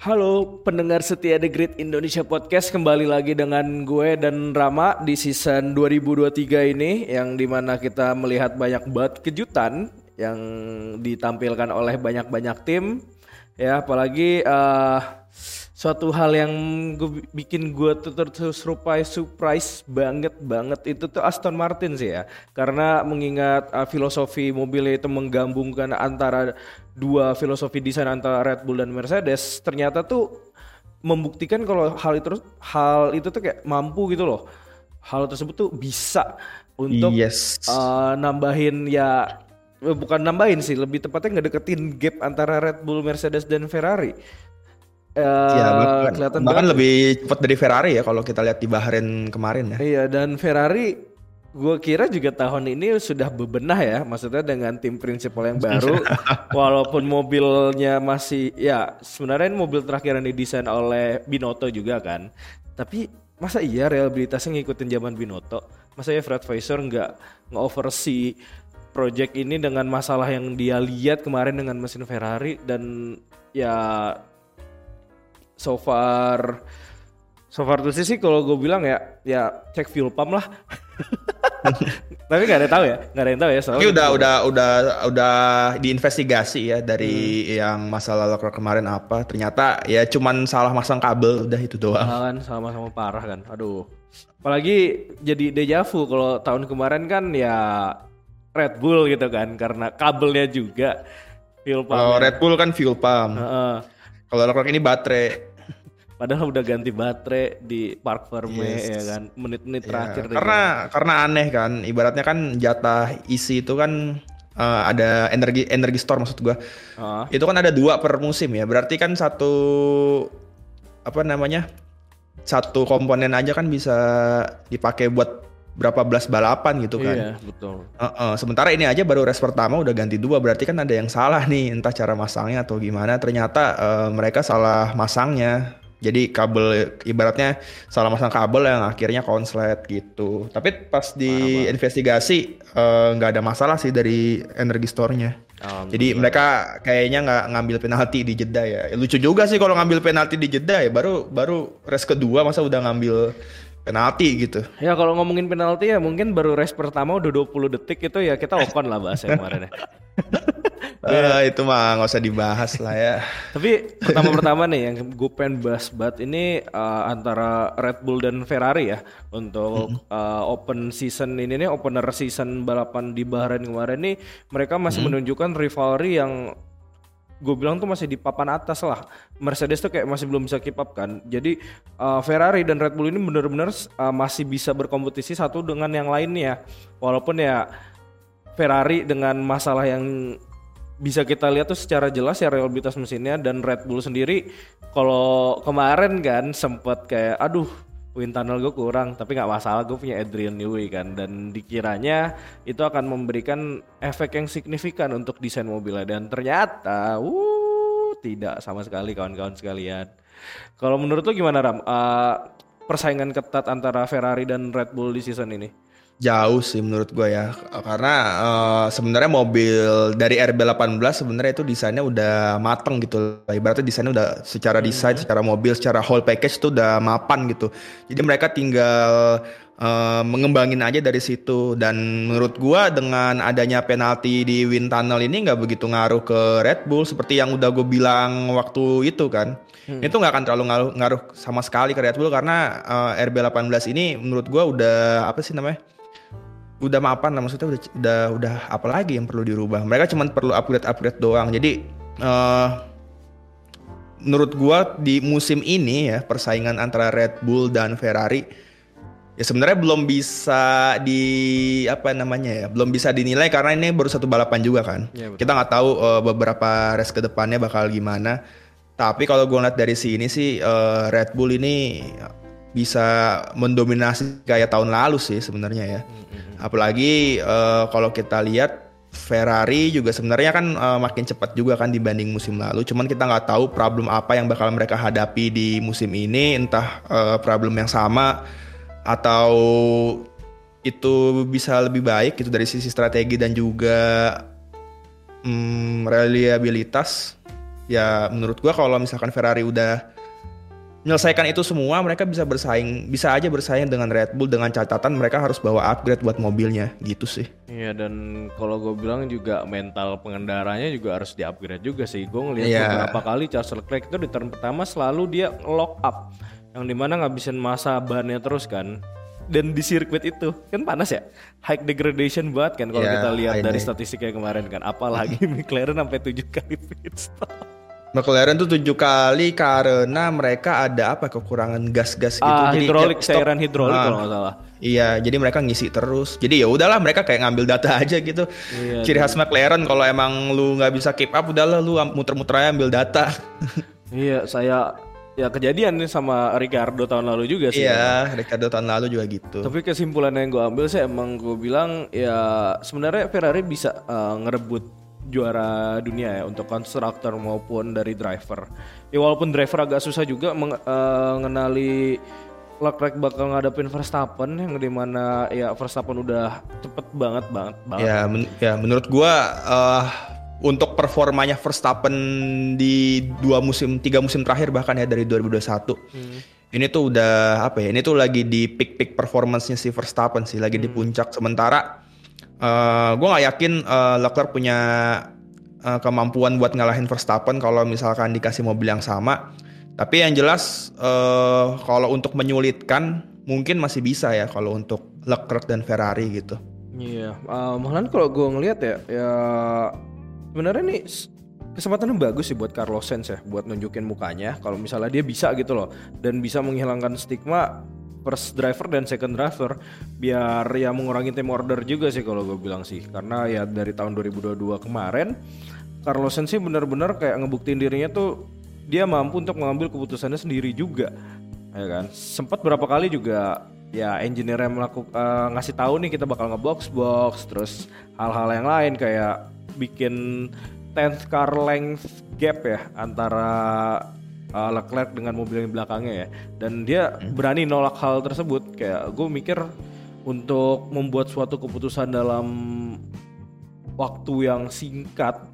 Halo pendengar setia The Great Indonesia Podcast. Kembali lagi dengan gue dan Rama di season 2023 ini yang di mana kita melihat banyak banget kejutan yang ditampilkan oleh banyak-banyak tim. Ya apalagi uh, suatu hal yang gue bikin gue tuh terus surprise surprise banget banget itu tuh Aston Martin sih ya. Karena mengingat uh, filosofi mobilnya itu menggabungkan antara dua filosofi desain antara Red Bull dan Mercedes ternyata tuh membuktikan kalau hal itu hal itu tuh kayak mampu gitu loh. Hal tersebut tuh bisa untuk yes. uh, nambahin ya eh, bukan nambahin sih lebih tepatnya ngedeketin gap antara Red Bull Mercedes dan Ferrari Uh, ya, bahkan, kelihatan bahkan lebih cepat dari Ferrari ya kalau kita lihat di Bahrain kemarin ya. Iya dan Ferrari Gue kira juga tahun ini sudah bebenah ya, maksudnya dengan tim prinsipal yang baru, walaupun mobilnya masih ya sebenarnya ini mobil terakhir yang didesain oleh Binotto juga kan, tapi masa iya reliabilitasnya ngikutin zaman Binotto? Masa ya Fred Vasseur nggak nge-oversee project ini dengan masalah yang dia lihat kemarin dengan mesin Ferrari dan ya so far so far tuh sih kalau gue bilang ya ya cek fuel pump lah Tapi nggak ada tahu ya, nggak ada yang tahu ya. Tapi udah gitu. udah udah udah diinvestigasi ya dari hmm. yang masalah lokal kemarin apa. Ternyata ya cuman salah masang kabel udah itu doang. kan sama-sama parah kan. Aduh. Apalagi jadi dejavu kalau tahun kemarin kan ya Red Bull gitu kan karena kabelnya juga fuel pump. Oh, Red Bull kan fuel pump. Uh -uh. Kalau Leclerc ini baterai. Padahal udah ganti baterai di Park Ferme yes. ya kan menit-menit yeah. terakhir. Karena deh. karena aneh kan, ibaratnya kan jatah isi itu kan uh, ada energi energi store maksud gua. Uh. Itu kan ada dua per musim ya. Berarti kan satu apa namanya? Satu komponen aja kan bisa dipakai buat berapa belas balapan gitu kan. Iya, betul. Uh, uh, sementara ini aja baru race pertama udah ganti dua, berarti kan ada yang salah nih, entah cara masangnya atau gimana. Ternyata uh, mereka salah masangnya. Jadi kabel ibaratnya salah masang kabel yang akhirnya konslet gitu. Tapi pas di investigasi eh, nggak uh, ada masalah sih dari energi store-nya. Jadi mereka kayaknya nggak ngambil penalti di jeda ya. Lucu juga sih kalau ngambil penalti di jeda ya. Baru baru race kedua masa udah ngambil penalti gitu. Ya kalau ngomongin penalti ya mungkin baru race pertama udah 20 detik itu ya kita open lah bahas yang kemarin ya. uh, itu mah nggak usah dibahas lah ya. Tapi pertama-pertama nih yang gue pengen bahas banget ini uh, antara Red Bull dan Ferrari ya untuk hmm. uh, open season ini nih opener season balapan di Bahrain kemarin nih mereka masih hmm. menunjukkan rivalry yang gue bilang tuh masih di papan atas lah. Mercedes tuh kayak masih belum bisa keep up kan. Jadi uh, Ferrari dan Red Bull ini benar-benar uh, masih bisa berkompetisi satu dengan yang lainnya. Walaupun ya Ferrari dengan masalah yang bisa kita lihat tuh secara jelas ya reliabilitas mesinnya dan Red Bull sendiri. Kalau kemarin kan sempat kayak aduh wind tunnel gue kurang. Tapi nggak masalah gue punya Adrian Newey kan. Dan dikiranya itu akan memberikan efek yang signifikan untuk desain mobilnya. Dan ternyata uh tidak sama sekali kawan-kawan sekalian. Kalau menurut lo gimana Ram? Uh, persaingan ketat antara Ferrari dan Red Bull di season ini Jauh sih menurut gue ya, karena uh, sebenarnya mobil dari RB18 sebenarnya itu desainnya udah mateng gitu. Ibaratnya desainnya udah secara desain, hmm. secara mobil, secara whole package itu udah mapan gitu. Jadi mereka tinggal uh, mengembangin aja dari situ. Dan menurut gue dengan adanya penalti di wind tunnel ini nggak begitu ngaruh ke Red Bull seperti yang udah gue bilang waktu itu kan. Hmm. Itu nggak akan terlalu ngaruh, ngaruh sama sekali ke Red Bull karena uh, RB18 ini menurut gue udah apa sih namanya? Udah mapan lah maksudnya udah udah udah apa lagi yang perlu dirubah. Mereka cuma perlu upgrade upgrade doang. Jadi uh, menurut gua di musim ini ya persaingan antara Red Bull dan Ferrari ya sebenarnya belum bisa di apa namanya ya belum bisa dinilai karena ini baru satu balapan juga kan. Ya, kita nggak tahu uh, beberapa race ke depannya bakal gimana. Tapi kalau gue lihat dari sini sih uh, Red Bull ini bisa mendominasi kayak tahun lalu sih sebenarnya ya. Hmm, hmm, hmm. Apalagi uh, kalau kita lihat Ferrari juga sebenarnya kan uh, makin cepat juga kan dibanding musim lalu. Cuman kita nggak tahu problem apa yang bakal mereka hadapi di musim ini, entah uh, problem yang sama atau itu bisa lebih baik itu dari sisi strategi dan juga um, reliabilitas ya menurut gua kalau misalkan Ferrari udah menyelesaikan itu semua mereka bisa bersaing bisa aja bersaing dengan Red Bull dengan catatan mereka harus bawa upgrade buat mobilnya gitu sih. Iya dan kalau gue bilang juga mental pengendaranya juga harus di upgrade juga sih. Gue ngeliat Iya. beberapa kali Charles Leclerc itu di turn pertama selalu dia lock up yang di mana ngabisin masa bannya terus kan. Dan di sirkuit itu kan panas ya? High degradation banget kan kalau Iya, kita lihat dari statistiknya kemarin kan. Apalagi McLaren sampai tujuh kali pit stop McLaren tuh tujuh kali karena mereka ada apa kekurangan gas-gas gitu ah Jadi hidrolik cairan hidrolik Ah, kalau nggak salah Iya, jadi mereka ngisi terus. Jadi ya udahlah mereka kayak ngambil data aja gitu. Iya, Ciri khas McLaren kalau emang lu nggak bisa keep up, udahlah lu muter-muter aja ambil data. iya saya ya kejadian nih sama Ricardo tahun lalu juga sih iya, Ricardo tahun lalu juga gitu. Tapi kesimpulan yang gue ambil sih emang gue bilang ya sebenarnya Ferrari bisa uh, ngerebut juara dunia ya untuk konstruktor maupun dari driver. Ya walaupun driver agak susah juga meng- uh, mengenali Leclerc bakal ngadepin Verstappen yang di mana ya Verstappen udah cepet banget banget banget. Ya, men- ya menurut gua eh, untuk performanya Verstappen di dua musim, tiga musim terakhir bahkan ya dari 2021. Ini tuh udah apa ya? Ini tuh lagi di peak-peak performance-nya si Verstappen sih, lagi di puncak. Sementara eh gua nggak yakin eh, Leclerc punya eh, kemampuan buat ngalahin Verstappen kalau misalkan dikasih mobil yang sama. Tapi yang jelas eh kalau untuk menyulitkan mungkin masih bisa ya kalau untuk Leclerc dan Ferrari gitu. Iya, uh, malahan kalau gue ngelihat ya, ya sebenarnya nih s- kesempatannya bagus sih buat Carlos Sainz ya, buat nunjukin mukanya kalau misalnya dia bisa gitu loh, dan bisa menghilangkan stigma first driver dan second driver, biar ya mengurangi tim order juga sih kalau gue bilang sih, karena ya dari tahun 2022 kemarin Carlos Sainz sih benar-benar kayak ngebuktiin dirinya tuh dia mampu untuk mengambil keputusannya sendiri juga ya kan? Sempat berapa kali juga ya engineer yang melakukan ngasih tahu nih kita bakal ngebox box terus hal-hal yang lain kayak bikin 10th car length gap ya antara uh, Leclerc dengan mobil yang di belakangnya ya. Dan dia berani nolak hal tersebut. Kayak gue mikir untuk membuat suatu keputusan dalam waktu yang singkat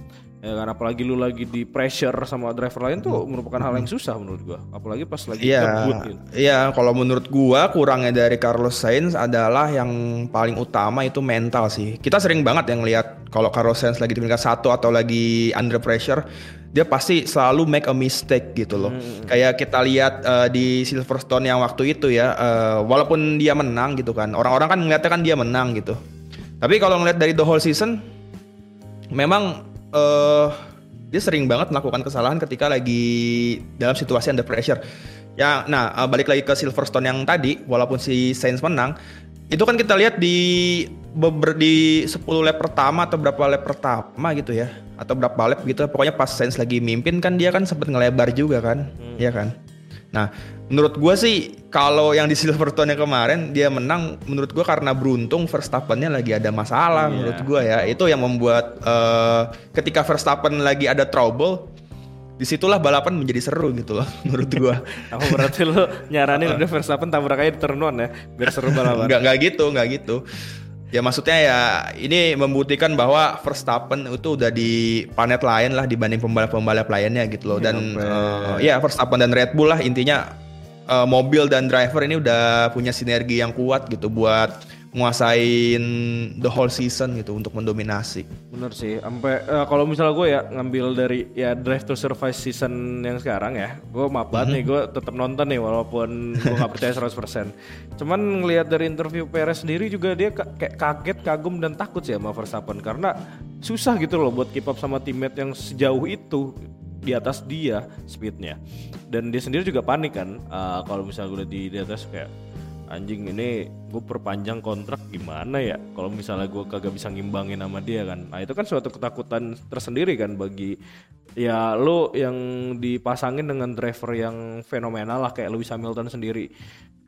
ya kan? Apalagi lu lagi di pressure sama driver lain tuh merupakan hal yang susah menurut gua. Apalagi pas lagi Iya, ngebut gitu. iya. Kalau menurut gua kurangnya dari Carlos Sainz adalah yang paling utama itu mental sih. Kita sering banget yang lihat kalau Carlos Sainz lagi di peringkat satu atau lagi under pressure, dia pasti selalu make a mistake gitu loh. Kayak kita lihat eh, di Silverstone yang waktu itu ya, eh, walaupun dia menang gitu kan, orang-orang kan ngeliatnya kan dia menang gitu. Tapi kalau ngeliat dari the whole season, memang eh dia sering banget melakukan kesalahan ketika lagi dalam situasi under pressure. Ya, nah eh, balik lagi ke Silverstone yang tadi, walaupun si Sainz menang, itu kan kita lihat di beber di 10 lap pertama atau berapa lap pertama gitu ya, atau berapa lap gitu, pokoknya pas Sainz lagi mimpin kan dia kan sempat ngelebar juga kan, ya kan. Nah, menurut gua sih kalau yang di Silverstone yang kemarin dia menang, menurut gua karena beruntung Verstappen-nya lagi ada masalah menurut gua ya. Itu yang membuat eh, ketika Verstappen lagi ada trouble, di situlah balapan menjadi seru gitu loh menurut gua. Apa berarti lu nyaranin udah Verstappen tabrak aja di turn one ya biar seru balapan. Nggak nggak gitu, nggak gitu. Ya maksudnya ya ini membuktikan bahwa Verstappen itu udah di planet lain lah dibanding pembalap-pembalap lainnya gitu loh. Dan eh, ya Verstappen dan Red Bull lah intinya eh, mobil dan driver ini udah punya sinergi yang kuat gitu buat nguasain the whole season gitu untuk mendominasi. Bener sih, sampai eh, kalau misalnya gue ya ngambil dari ya Drive to Survive season yang sekarang ya, gue maaf banget nih gue tetap nonton nih walaupun gue nggak percaya 100%. Cuman ngelihat dari interview Perez sendiri juga dia ka- kayak kaget, kagum dan takut sih sama Verstappen karena susah gitu loh buat keep up sama teammate yang sejauh itu di atas dia speednya dan dia sendiri juga panik kan eh, kalau misalnya gue di, di atas kayak anjing ini gue perpanjang kontrak gimana ya? Kalau misalnya gue kagak bisa ngimbangin sama dia kan. Nah itu kan suatu ketakutan tersendiri kan bagi ya lo yang dipasangin dengan driver yang fenomenal lah kayak Lewis Hamilton sendiri.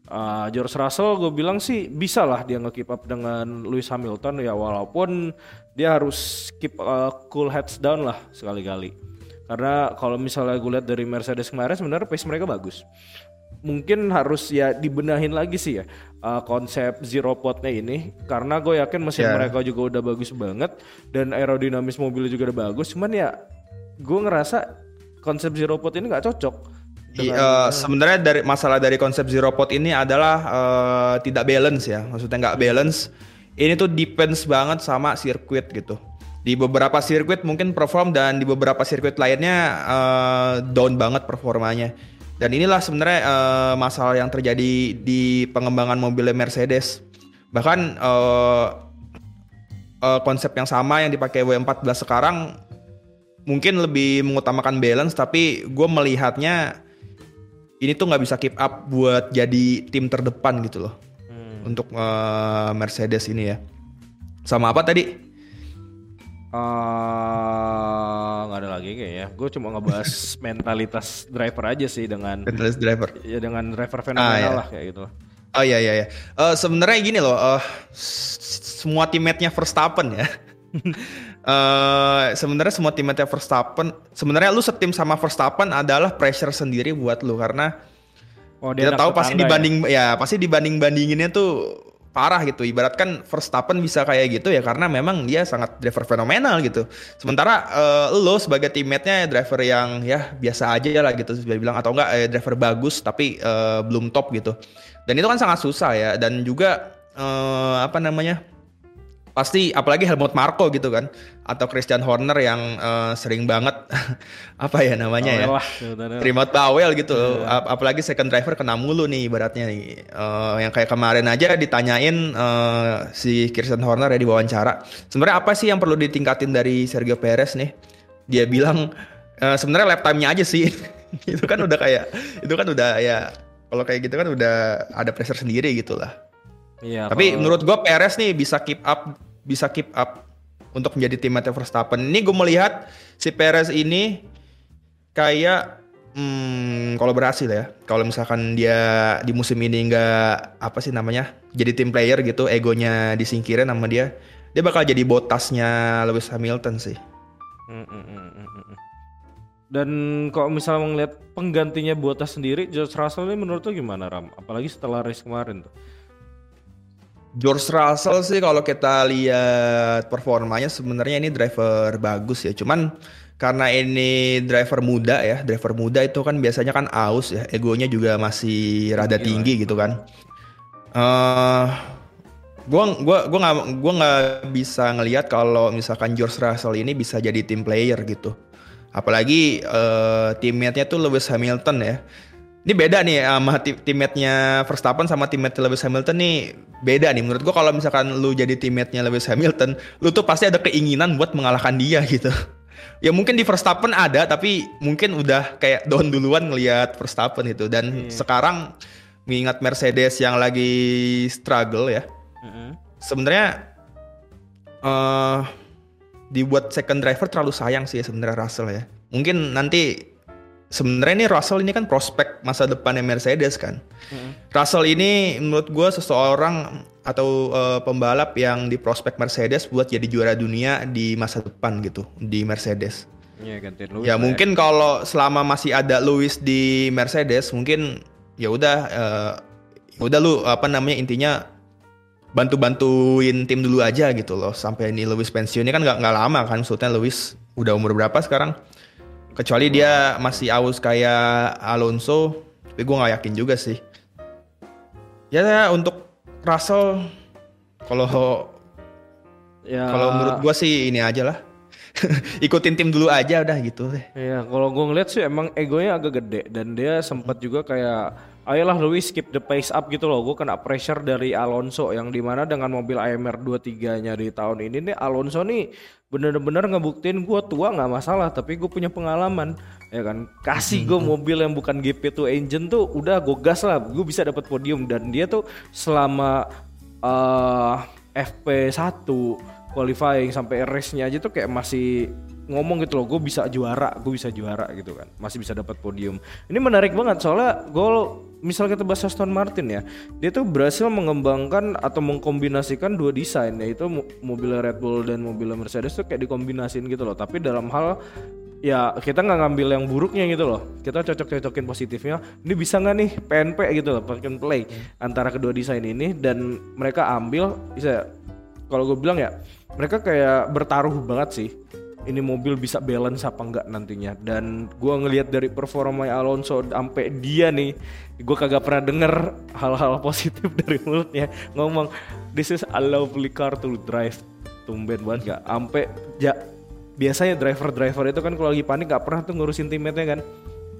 Uh, George Russell gue bilang sih bisa lah dia nge-keep up dengan Lewis Hamilton ya walaupun dia harus keep uh, cool heads down lah sekali-kali. Karena kalau misalnya gue lihat dari Mercedes kemarin sebenarnya pace mereka bagus mungkin harus ya dibenahin lagi sih ya uh, konsep zero potnya ini karena gue yakin mesin Ya. mereka juga udah bagus banget dan aerodinamis mobilnya juga udah bagus cuman ya gue ngerasa konsep zero pot ini nggak cocok. uh, sebenarnya dari masalah dari konsep zero pot ini adalah uh, tidak balance ya, maksudnya nggak balance. Ini tuh depends banget sama sirkuit gitu. Di beberapa sirkuit mungkin perform dan di beberapa sirkuit lainnya uh, down banget performanya. Dan inilah sebenarnya uh, masalah yang terjadi di pengembangan mobil Mercedes. Bahkan uh, uh, konsep yang sama yang dipakai W14 sekarang mungkin lebih mengutamakan balance, tapi gue melihatnya ini tuh nggak bisa keep up buat jadi tim terdepan gitu loh hmm. untuk uh, Mercedes ini ya. Sama apa tadi? Uh, nggak ada lagi kayaknya. Gue cuma ngebahas mentalitas driver aja sih dengan mentalitas driver. Ya dengan driver fenomenal ah, iya. lah kayak gitu. Oh iya iya iya. Uh, sebenarnya gini loh, uh, semua teammate-nya Verstappen ya. uh, sebenarnya semua teammate Verstappen, sebenarnya lu setim sama Verstappen adalah pressure sendiri buat lu karena Oh, dia kita tahu pasti dibanding ya? ya pasti dibanding bandinginnya tuh parah gitu. Ibaratkan Verstappen bisa kayak gitu ya karena memang dia sangat driver fenomenal gitu. Sementara uh, lo sebagai teammate-nya driver yang ya biasa aja lah gitu bisa bilang atau enggak eh, driver bagus tapi uh, belum top gitu. Dan itu kan sangat susah ya dan juga uh, apa namanya? Pasti apalagi Helmut Marko gitu kan atau Christian Horner yang uh, sering banget apa ya namanya ya remote bawel gitu. Yeah. Ap apalagi second driver kena mulu nih ibaratnya nih. Uh, yang kayak kemarin aja ditanyain uh, si Christian Horner ya di wawancara sebenarnya apa sih yang perlu ditingkatin dari Sergio Perez nih? Dia bilang uh, sebenarnya lap time-nya aja sih. Itu kan udah kayak itu kan udah ya kalau kayak gitu kan udah ada pressure sendiri gitu lah Iya, Tapi kalau... menurut gue Perez nih bisa keep up bisa keep up untuk menjadi teammate Verstappen. Ini gue melihat si Perez ini kayak hmm, kalau berhasil ya. Kalau misalkan dia di musim ini nggak apa sih namanya jadi tim player gitu, egonya disingkirin sama dia, dia bakal jadi botasnya Lewis Hamilton sih. Mm, mm, mm, Dan kalau misalnya melihat penggantinya Bottas sendiri, George Russell ini menurut lo gimana Ram? Apalagi setelah race kemarin tuh. George Russell sih kalau kita lihat performanya sebenarnya ini driver bagus ya. Cuman karena ini driver muda ya, driver muda itu kan biasanya kan aus ya, egonya juga masih rada tinggi gitu kan. Uh, gua gua gua nggak gua nggak bisa ngelihat kalau misalkan George Russell ini bisa jadi team player gitu. Apalagi uh, teammate-nya tuh Lewis Hamilton ya ini beda nih sama teammate-nya Verstappen sama teammate Lewis Hamilton nih beda nih. Menurut gua kalau misalkan lu jadi teammate-nya Lewis Hamilton, lu tuh pasti ada keinginan buat mengalahkan dia gitu. Ya mungkin di Verstappen ada, tapi mungkin udah kayak down duluan ngelihat Verstappen itu. Dan hmm. sekarang mengingat Mercedes yang lagi struggle ya, hmm. sebenarnya uh, dibuat second driver terlalu sayang sih ya sebenarnya Russell ya. Mungkin nanti sebenarnya ini Russell ini kan prospek masa depannya Mercedes kan. Hmm. Russell ini menurut gue seseorang atau uh, pembalap yang di prospek Mercedes buat jadi juara dunia di masa depan gitu di Mercedes. Ya, gantiin Lewis ya mungkin ya. kalau selama masih ada Lewis di Mercedes mungkin ya udah uh, udah lu apa namanya intinya bantu-bantuin tim dulu aja gitu loh sampai ini Lewis pensiunnya kan nggak nggak lama kan maksudnya Lewis udah umur berapa sekarang Kecuali dia masih aus kayak Alonso, tapi gue nggak yakin juga sih. Ya untuk Russell, kalau ya kalau menurut gue sih ini aja lah. Ikutin tim dulu aja udah gitu deh. Iya, kalau gue ngeliat sih emang egonya agak gede dan dia sempat juga kayak ayolah Luis keep the pace up gitu loh. Gue kena pressure dari Alonso yang di mana dengan mobil AMR 23 nya di tahun ini nih Alonso nih bener-bener ngebuktiin gue tua nggak masalah tapi gue punya pengalaman ya kan? Kasih gue mobil yang bukan GP2 engine tuh udah gue gas lah gue bisa dapat podium. Dan dia tuh selama uh, eh, FP1 qualifying sampai race-nya aja tuh kayak masih ngomong gitu loh gue bisa juara gue bisa juara gitu kan masih bisa dapat podium. Ini menarik banget soalnya gol misal kita bahas Aston Martin ya dia tuh berhasil mengembangkan atau mengkombinasikan dua desain yaitu mobil Red Bull dan mobil Mercedes tuh kayak dikombinasiin gitu loh. Tapi dalam hal ya kita nggak ngambil yang buruknya gitu loh. Kita cocok-cocokin positifnya ini bisa nggak nih PNP gitu loh plug and play antara kedua desain ini. Dan mereka ambil bisa kalau gue bilang ya mereka kayak bertaruh banget sih ini mobil bisa balance apa enggak nantinya. Dan gua ngelihat dari performa Alonso sampai dia nih gue kagak pernah denger hal-hal positif dari mulutnya. Ngomong this is a lovely car to drive. Tumben banget gak sampai ja, biasanya driver-driver itu kan kalau lagi panik gak pernah tuh ngurusin teammate kan?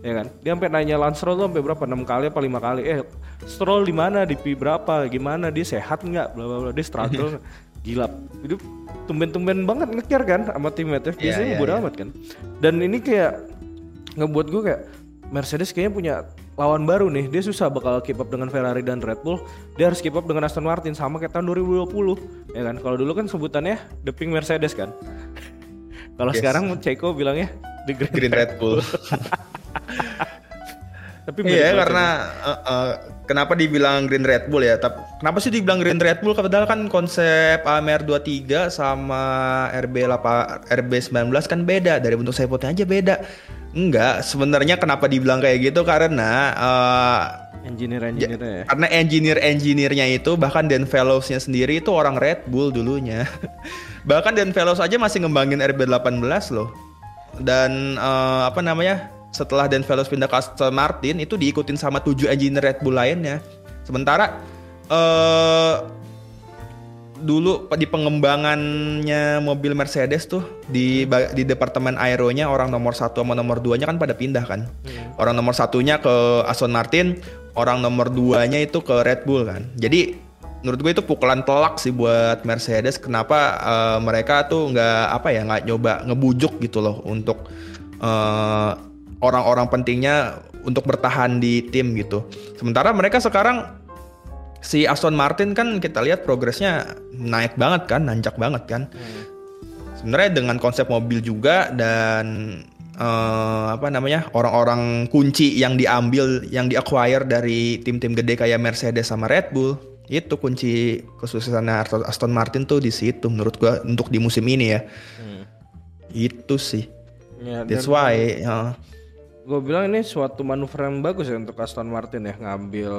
Ya kan? Dia sampai nanya Lance Stroll tuh sampai berapa? Enam kali apa lima kali? Eh Stroll di mana? Di P berapa? Gimana? Dia sehat nggak? Bla bla bla. Dia struggle. Gila. Itu tumben-tumben banget ngejar kan sama teammate ya biasanya iya, bodo iya. amat kan. Dan ini kayak ngebuat gue kayak Mercedes kayaknya punya lawan baru nih. Dia susah bakal keep up dengan Ferrari dan Red Bull. Dia harus keep up dengan Aston Martin sama kayak tahun 2020 ya kan? Kalau dulu kan sebutannya the pink Mercedes kan. Kalau Yes. sekarang Checo bilangnya the green, Green Red Bull. tapi Iya karena eh, eh, kenapa dibilang Green Red Bull ya? Tapi kenapa sih dibilang Green Red Bull? Padahal kan konsep AMR 23 sama RB 8 RB 19 kan beda dari bentuk sayapotnya aja beda. Enggak, sebenarnya kenapa dibilang kayak gitu karena eh, engineer engineer ya karena engineer-engineernya itu bahkan Dan Fellows-nya sendiri itu orang Red Bull dulunya. bahkan Dan Fellows aja masih ngembangin RB18 loh. Dan eh, apa namanya? Setelah Dan Fellows pindah ke Aston Martin itu diikutin sama tujuh engineer Red Bull lainnya. Sementara eh dulu di pengembangannya mobil Mercedes tuh di di departemen aeronya orang nomor satu sama nomor duanya kan pada pindah kan. Orang nomor satunya ke Aston Martin, orang nomor duanya itu ke Red Bull kan. Jadi menurut gue itu pukulan telak sih buat Mercedes. Kenapa eh, mereka tuh nggak apa ya nggak nyoba ngebujuk gitu loh untuk eh, orang-orang pentingnya untuk bertahan di tim gitu. Sementara mereka sekarang si Aston Martin kan kita lihat progresnya naik banget kan, nanjak banget kan. Sebenarnya dengan konsep mobil juga dan eh, apa namanya orang-orang kunci yang diambil, yang diacquire dari tim-tim gede kayak Mercedes sama Red Bull itu kunci kesuksesan Aston Martin tuh di situ menurut gua untuk di musim ini ya. Itu sih. Ya, That's why. ya. Gue bilang ini suatu manuver yang bagus ya untuk Aston Martin ya ngambil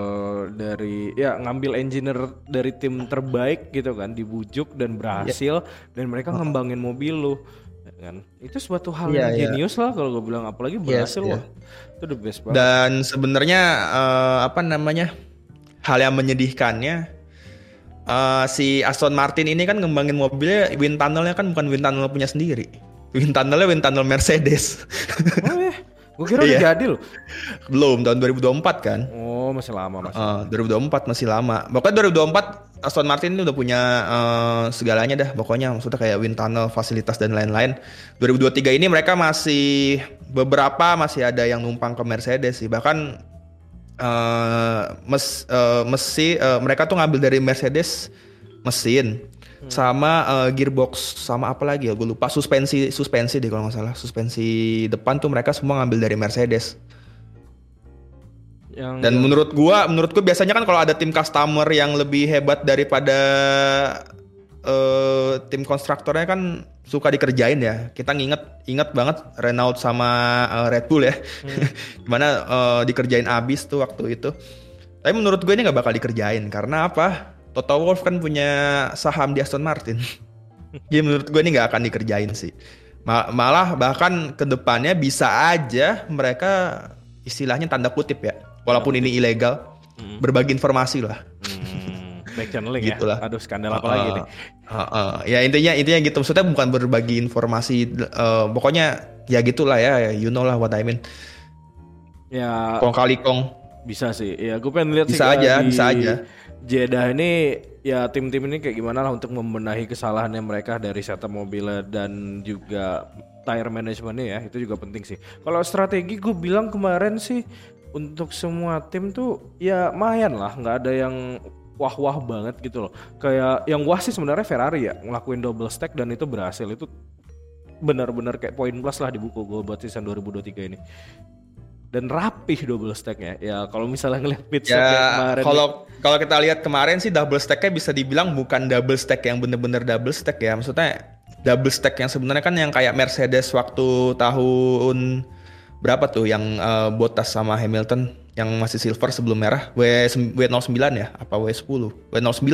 dari ya ngambil engineer dari tim terbaik gitu kan dibujuk dan berhasil dan mereka ngembangin mobil lu ya kan itu suatu hal Iya, yang iya. jenius lah kalau gue bilang apalagi berhasil iya. wah itu the best banget Dan sebenarnya eh, apa namanya hal yang menyedihkannya eh, si Aston Martin ini kan ngembangin mobilnya wind tunnelnya kan bukan wind tunnel punya sendiri. Wind tunnelnya wind tunnel Mercedes. oh ya gue kira udah Iya. jadi loh Belum tahun 2024 kan. oh masih lama mas Eh, 2024 masih lama. Pokoknya 2024 Aston Martin ini udah punya eh, segalanya dah. Pokoknya maksudnya kayak wind tunnel, fasilitas dan lain-lain. 2023 ini mereka masih beberapa masih ada yang numpang ke Mercedes sih. Bahkan eh mes, eh, mesi eh, mereka tuh ngambil dari Mercedes mesin sama eh, gearbox sama apa lagi ya gue lupa suspensi suspensi deh kalau nggak salah suspensi depan tuh mereka semua ngambil dari Mercedes yang dan menurut gua, menurut gua biasanya kan kalau ada tim customer yang lebih hebat daripada eh, tim konstruktornya kan suka dikerjain ya. Kita nginget inget banget Renault sama eh, Red Bull ya. Gimana eh, dikerjain abis tuh waktu itu. Tapi menurut gue ini nggak bakal dikerjain karena apa? Toto Wolff kan punya saham di Aston Martin. Jadi menurut gue ini nggak akan dikerjain sih. Ma- malah bahkan ke depannya bisa aja mereka istilahnya tanda kutip ya, walaupun ini ilegal, berbagi informasi lah. Hmm, back channeling Gitu ya lah. aduh skandal apa lagi nih Heeh. ya intinya intinya gitu. Maksudnya bukan berbagi informasi, eh, pokoknya ya gitulah ya, you know lah what I mean. ya Kong kali kong. Bisa sih, ya gue pengen lihat sih Bisa aja, di bisa aja. Jeddah ini ya tim-tim ini kayak gimana lah untuk membenahi kesalahannya mereka dari setup mobilnya dan juga tire managementnya ya itu juga penting sih. Kalau strategi gue bilang kemarin sih untuk semua tim tuh ya mayan lah, nggak ada yang wah-wah banget gitu loh. Kayak yang wah sih sebenarnya Ferrari ya ngelakuin double stack dan itu berhasil itu benar-benar kayak poin plus lah di buku gue buat season 2023 ini dan rapih double stacknya. Ya kalau misalnya ngeliat pit Ya kemarin kalau kalau kita lihat kemarin sih double stacknya bisa dibilang bukan double stack yang bener-bener double stack ya. Maksudnya double stack yang sebenarnya kan yang kayak Mercedes waktu tahun berapa tuh yang eh, Bottas sama Hamilton yang masih silver sebelum merah? W W09 ya? Apa W10 W09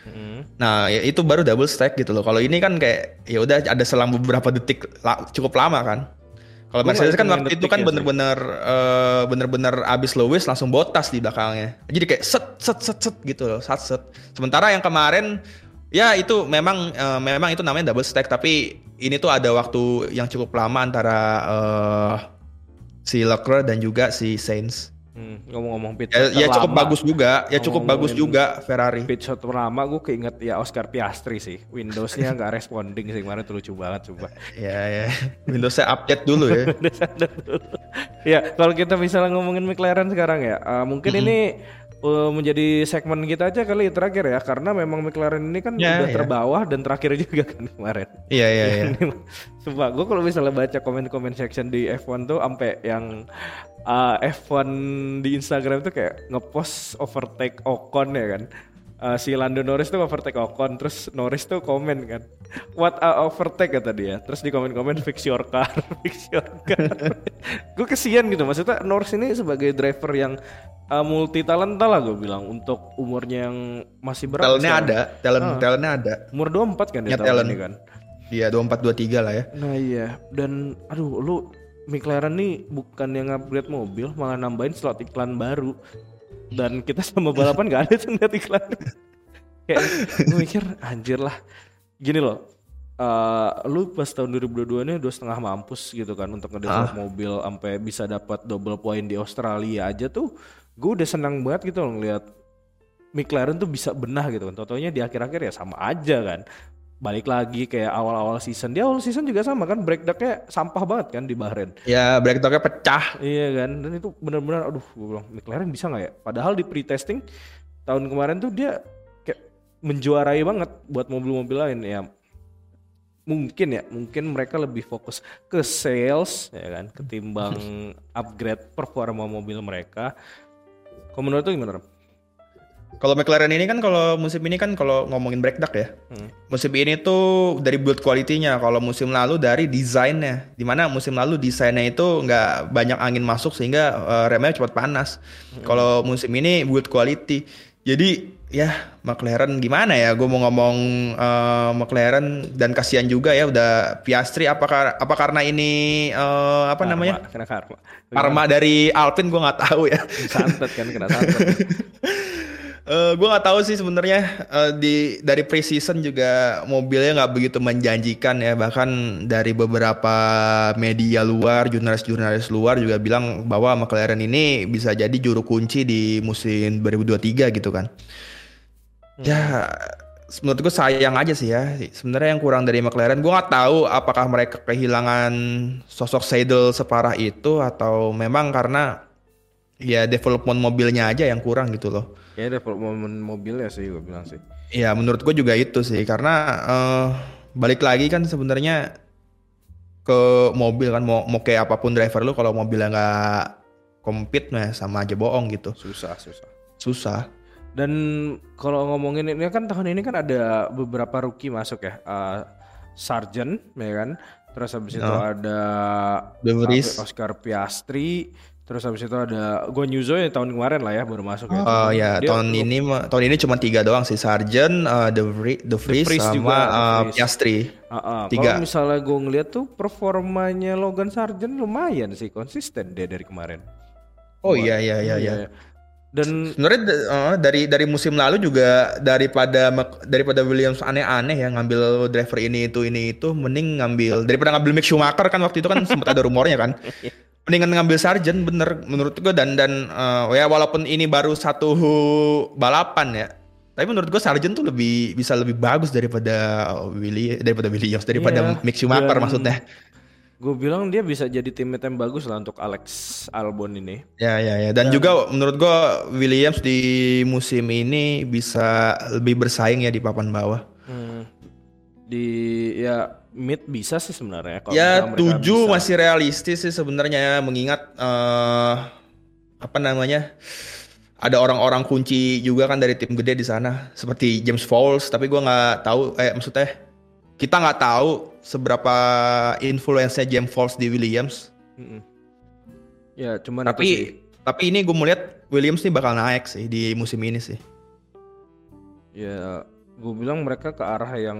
hmm. nah ya itu baru double stack gitu loh. Kalau ini kan kayak ya udah ada selang beberapa detik la, cukup lama kan kalau Mercedes kan waktu itu kan bener-bener uh, bener-bener abis Lewis langsung botas di belakangnya. Jadi kayak set set set set gitu loh, set set. Sementara yang kemarin ya itu memang uh, memang itu namanya double stack tapi ini tuh ada waktu yang cukup lama antara uh, si Leclerc dan juga si Sainz. Hmm, ngomong-ngomong pit ya, ya cukup bagus juga, ya cukup bagus juga Ferrari. Pit shot pertama gue keinget ya Oscar Piastri sih. Windowsnya nggak responding sih kemarin tuh lucu banget coba. ya ya, Windowsnya update dulu ya. ya kalau kita misalnya ngomongin McLaren sekarang ya, uh, mungkin mm -hmm. ini uh, menjadi segmen kita aja kali terakhir ya karena memang McLaren ini kan yeah, udah yeah. terbawah dan terakhir juga kan kemarin. Iya iya iya. Sumpah gue kalau misalnya baca komen-komen section di F1 tuh sampai yang uh, F1 di Instagram tuh kayak ngepost overtake Ocon ya kan. Uh, si Lando Norris tuh overtake Ocon terus Norris tuh komen kan what a overtake kata dia. Terus di komen-komen fix your car fix your car. Gue kesian gitu maksudnya Norris ini sebagai driver yang uh, multi talenta lah gue bilang untuk umurnya yang masih berapa talentnya ada talent uh, talentnya ada. Umur 24 kan dia ya, talent. ini kan? Iya 24 23 lah ya. Nah iya. Dan aduh lu McLaren nih bukan yang upgrade mobil malah nambahin slot iklan baru dan kita sama balapan gak ada tuh ngeliat iklan kayak gue mikir anjir lah gini loh uh, lu pas tahun 2022 ini dua setengah mampus gitu kan untuk ngedevelop ah. mobil sampai bisa dapat double point di Australia aja tuh gue udah senang banget gitu loh ngeliat McLaren tuh bisa benah gitu kan. Totonya di akhir-akhir ya sama aja kan. Balik lagi kayak awal-awal season. Dia awal season juga sama kan. Breakdownnya sampah banget kan di Bahrain. Ya breakdownnya pecah. Iya kan. Dan itu benar-benar aduh gue bilang McLaren bisa nggak ya? Padahal di pre-testing tahun kemarin tuh dia kayak menjuarai banget buat mobil-mobil lain ya mungkin ya mungkin mereka lebih fokus ke sales ya kan ketimbang upgrade performa mobil mereka kalau menurut tuh gimana? Kalau McLaren ini kan kalau musim ini kan kalau ngomongin breakdown ya, hmm. musim ini tuh dari build quality-nya. Kalau musim lalu dari desainnya, di mana musim lalu desainnya itu nggak banyak angin masuk sehingga uh, remnya cepat panas. Hmm. Kalau musim ini build quality, jadi ya McLaren gimana ya? Gue mau ngomong uh, McLaren dan kasihan juga ya udah Piastri. Apakah apa karena ini uh, apa karma, namanya? Kena karma. Karma dari Alpine gue nggak tahu ya. Santet kan kena santet. Uh, gue nggak tahu sih sebenarnya uh, di dari preseason juga mobilnya nggak begitu menjanjikan ya. Bahkan dari beberapa media luar jurnalis-jurnalis luar juga bilang bahwa McLaren ini bisa jadi juru kunci di musim 2023 gitu kan. Hmm. ya menurut gue sayang aja sih ya. Sebenarnya yang kurang dari McLaren gue nggak tahu apakah mereka kehilangan sosok Seidel separah itu atau memang karena ya development mobilnya aja yang kurang gitu loh Ya development mobil ya sih gue bilang sih. Iya menurut gue juga itu sih karena uh, balik lagi kan sebenarnya ke mobil kan mau mau kayak apa pun driver lu kalau mobilnya nggak compete nah sama aja bohong gitu. Susah susah. Susah. Dan kalau ngomongin ini kan tahun ini kan ada beberapa rookie masuk ya. Uh, Sargent ya kan. Terus habis no. itu ada Oscar Piastri, Terus habis itu ada Gue Nyuzo ya tahun kemarin lah ya baru masuk ya. Oh ya Dia, tahun ini tahun ini cuma tiga doang sih Sargent, uh, The Vries, The Vries, The sama juga, uh, Piastri. Uh, uh. Tiga. Kalau misalnya gue ngeliat tuh performanya Logan Sargent lumayan sih konsisten dia dari kemarin. Oh iya iya iya iya. iya. Dan sebenarnya uh, dari dari musim lalu juga daripada daripada Williams aneh-aneh ya ngambil driver ini itu ini itu mending ngambil daripada ngambil Mick Schumacher kan waktu itu kan sempat ada rumornya kan. mendingan ngambil sarjen bener menurut gue dan dan uh, ya walaupun ini baru satu balapan ya tapi menurut gue sarjen tuh lebih bisa lebih bagus daripada Willy daripada Williams daripada yeah, Mick Schumacher yeah. maksudnya gue bilang dia bisa jadi teammate yang bagus lah untuk Alex Albon ini. Ya ya ya dan, dan juga menurut gue Williams di musim ini bisa lebih bersaing ya di papan bawah. Di ya mid bisa sih sebenarnya. Kalau ya tujuh masih realistis sih sebenarnya ya mengingat uh, apa namanya ada orang-orang kunci juga kan dari tim gede di sana seperti James Fowles tapi gue nggak tahu eh maksudnya kita nggak tahu seberapa influence James Fowles di Williams. Mm -mm. Ya cuman tapi Tapi ini gue melihat Williams nih bakal naik sih di musim ini sih. Ya, gue bilang mereka ke arah yang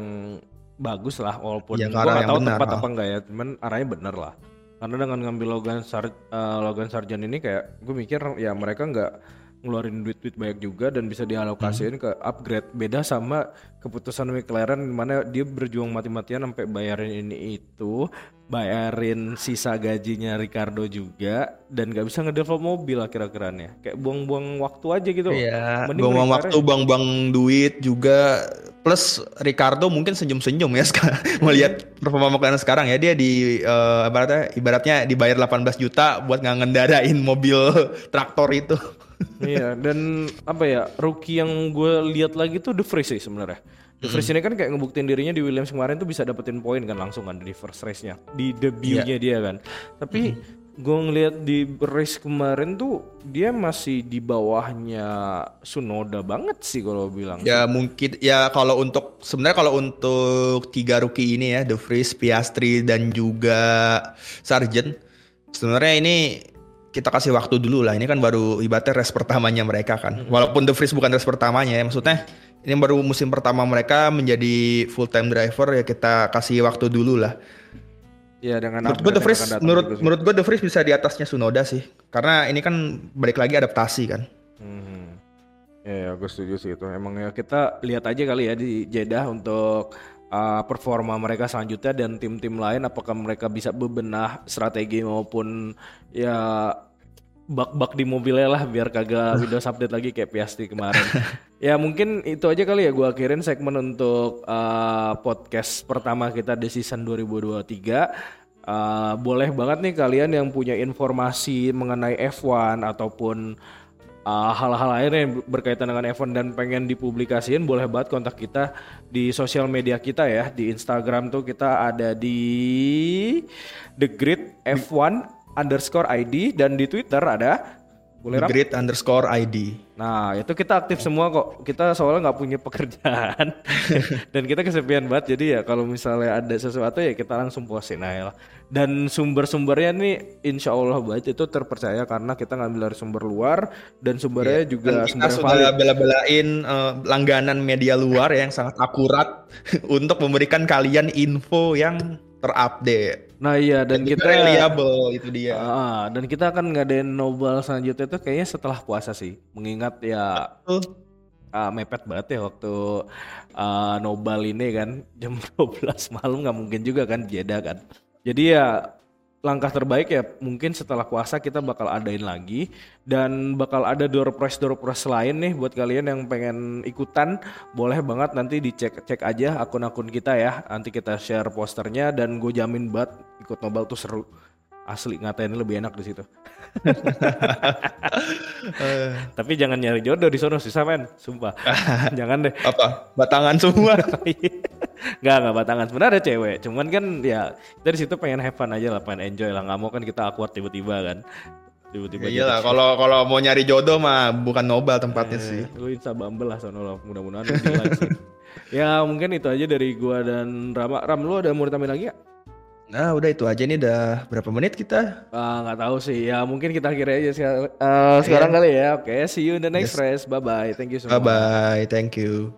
bagus lah walaupun Ya, gue yang tahu benar, tepat ha. apa enggak ya, cuman arahnya bener lah. Karena dengan ngambil Logan Sar eh, Logan Sargent ini kayak gue mikir ya mereka nggak ngeluarin duit-duit banyak juga dan bisa dialokasiin ke upgrade. Beda sama keputusan McLaren mana dia berjuang mati-matian sampai bayarin ini itu, bayarin sisa gajinya Ricardo juga dan nggak bisa ngedevelop mobil akhir-akhirannya. Kayak buang-buang waktu aja gitu. Iya, buang-buang waktu, buang-buang duit juga. Plus Ricardo mungkin senyum-senyum ya sekarang melihat performa McLaren sekarang ya dia di eh, ibaratnya ibaratnya dibayar 18 juta buat nggak ngendarain mobil traktor itu. Iya dan apa ya rookie yang gue lihat lagi tuh The Vries sih sebenarnya. The Vries ini kan kayak ngebuktiin dirinya di Williams kemarin tuh bisa dapetin poin kan langsung kan di first race-nya di debutnya dia kan. Tapi gue ngelihat di race kemarin tuh dia masih di bawahnya Sunoda banget sih kalau bilang. Ya mungkin ya kalau untuk sebenarnya kalau untuk tiga rookie ini ya The Vries, Piastri dan juga Sargent sebenarnya ini kita kasih waktu dulu lah. Ini kan baru ibaratnya race pertamanya mereka kan. Walaupun The Vries bukan race pertamanya ya maksudnya ini baru musim pertama mereka menjadi full time driver ya kita kasih waktu dulu lah. Ya dengan Menurut gue The datang menurut sih. menurut gue The Vries bisa di atasnya Sunoda sih. Karena ini kan balik lagi adaptasi kan. Mhm. Ya, ya gue setuju sih itu. Emang ya kita lihat aja kali ya di Jeddah untuk uh, performa mereka selanjutnya dan tim-tim lain apakah mereka bisa bebenah strategi maupun ya bak-bak di mobilnya lah biar kagak Windows update lagi kayak Piastri kemarin. ya mungkin itu aja kali ya gue akhirin segmen untuk uh, podcast pertama kita di season 2023. Uh, boleh banget nih kalian yang punya informasi mengenai F1 ataupun uh, hal-hal lain yang berkaitan dengan F1 dan pengen dipublikasiin boleh banget kontak kita di sosial media kita ya. Di Instagram tuh kita ada di The Grid F1 underscore ID dan di Twitter ada boleh? Grid underscore ID. Nah itu kita aktif semua kok. Kita soalnya nggak punya pekerjaan dan kita kesepian banget. Jadi ya kalau misalnya ada sesuatu ya kita langsung postin aja lah. Dan sumber-sumbernya nih insya Allah baik itu terpercaya karena kita ngambil dari sumber luar dan sumbernya juga Dan kita sumber sudah bela-belain eh, langganan media luar yang sangat akurat untuk memberikan kalian info yang terupdate. Nah iya dan, juga kita reliable itu dia. Ah, dan kita akan ngadain noble selanjutnya itu kayaknya setelah puasa sih. Mengingat ya ah, mepet banget ya waktu ah, Nobel ini kan jam 12 malam nggak mungkin juga kan Jeddah kan. Jadi ya langkah terbaik ya mungkin setelah puasa kita bakal adain lagi. Dan bakal ada door prize door prize lain nih buat kalian yang pengen ikutan. Boleh banget nanti dicek cek aja akun-akun kita ya. Nanti kita share posternya dan gue jamin banget ikut Nobel tuh seru asli ngatain lebih enak di situ tapi jangan nyari jodoh di sono susah men sumpah jangan deh apa? Batangan semua. Nggak, nggak batangan. Sebenarnya ada cewek. Cuman kan ya di situ pengen have fun aja lah, pengen enjoy lah. Nggak mau kan kita awkward tiba-tiba kan. Tiba-tiba Ya iyalah, kalau kalau mau nyari jodoh mah bukan Nobel tempatnya Eh, sih. Lu Insta Bumble lah sono lah. Mudah-mudahan lu di like sih. Ya mungkin itu aja dari gua dan Rama. Ram lu ada mau ditambahin lagi ya? Nah, udah itu aja nih udah berapa menit kita? Ah, nggak tahu sih. Ya mungkin kita akhirnya aja eh, sekarang kali ya. Oke, see you in the next race. Bye bye. Thank you so Bye much. bye, thank you.